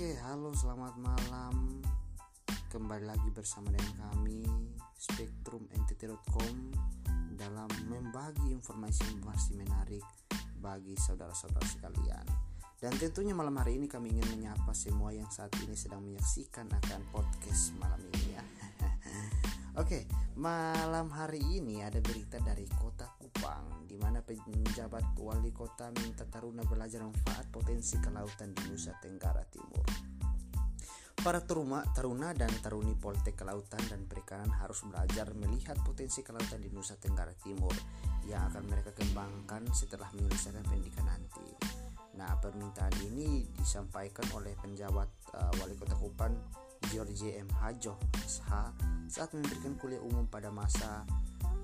Oke, halo selamat malam. Kembali lagi bersama dengan kami SpectrumNTT.com Dalam membagi informasi-informasi menarik bagi saudara-saudara sekalian. Dan tentunya malam hari ini kami ingin menyapa semua yang saat ini sedang menyaksikan akan podcast malam ini ya. Oke, malam hari ini ada berita dari kota Kupang di mana penjabat wali kota minta Taruna belajar manfaat potensi kelautan di Nusa Tenggara Timur. Para teruma, taruna dan taruni Poltek Kelautan dan Perikanan harus belajar melihat potensi kelautan di Nusa Tenggara Timur yang akan mereka kembangkan setelah menyelesaikan pendidikan nanti. Nah, permintaan ini disampaikan oleh penjabat uh, Wali Kota Kupang George M. Hajo SH saat memberikan kuliah umum pada masa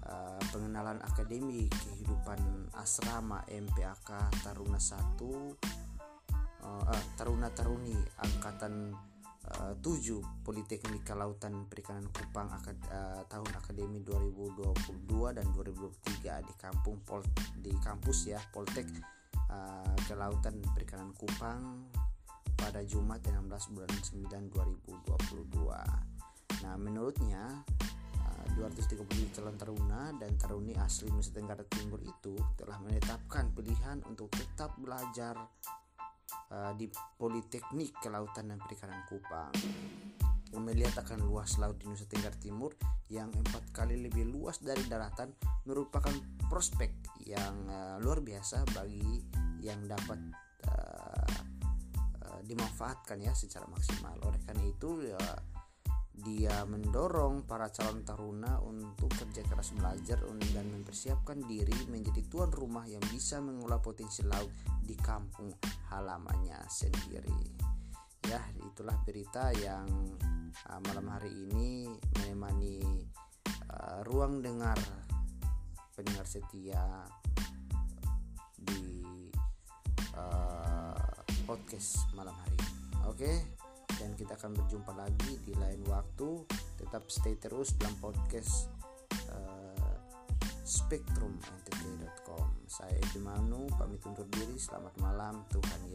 uh, pengenalan akademi kehidupan asrama MPAK Taruna 1 uh, uh, Taruna Taruni angkatan uh, 7 Politeknik Kelautan Perikanan Kupang uh, tahun akademi 2022 dan 2023 di kampung Pol di kampus ya Poltek uh, Kelautan Perikanan Kupang pada Jumat 16 bulan 9 2022. Nah, menurutnya 230 uh, calon taruna dan taruni asli Nusa Tenggara Timur itu telah menetapkan pilihan untuk tetap belajar uh, di Politeknik Kelautan dan Perikanan Kupang. Melihat akan luas laut di Nusa Tenggara Timur yang empat kali lebih luas dari daratan merupakan prospek yang uh, luar biasa bagi yang dapat dimanfaatkan ya secara maksimal. Oleh karena itu ya dia mendorong para calon taruna untuk kerja keras belajar dan mempersiapkan diri menjadi tuan rumah yang bisa mengolah potensi laut di kampung halamannya sendiri. Ya, itulah berita yang uh, malam hari ini menemani uh, ruang dengar pendengar setia di uh, podcast malam hari. Oke, dan kita akan berjumpa lagi di lain. Tetap stay terus dalam podcast uh, spektrumntt.com. Saya Edi Manu, pamit undur diri. Selamat malam, Tuhan.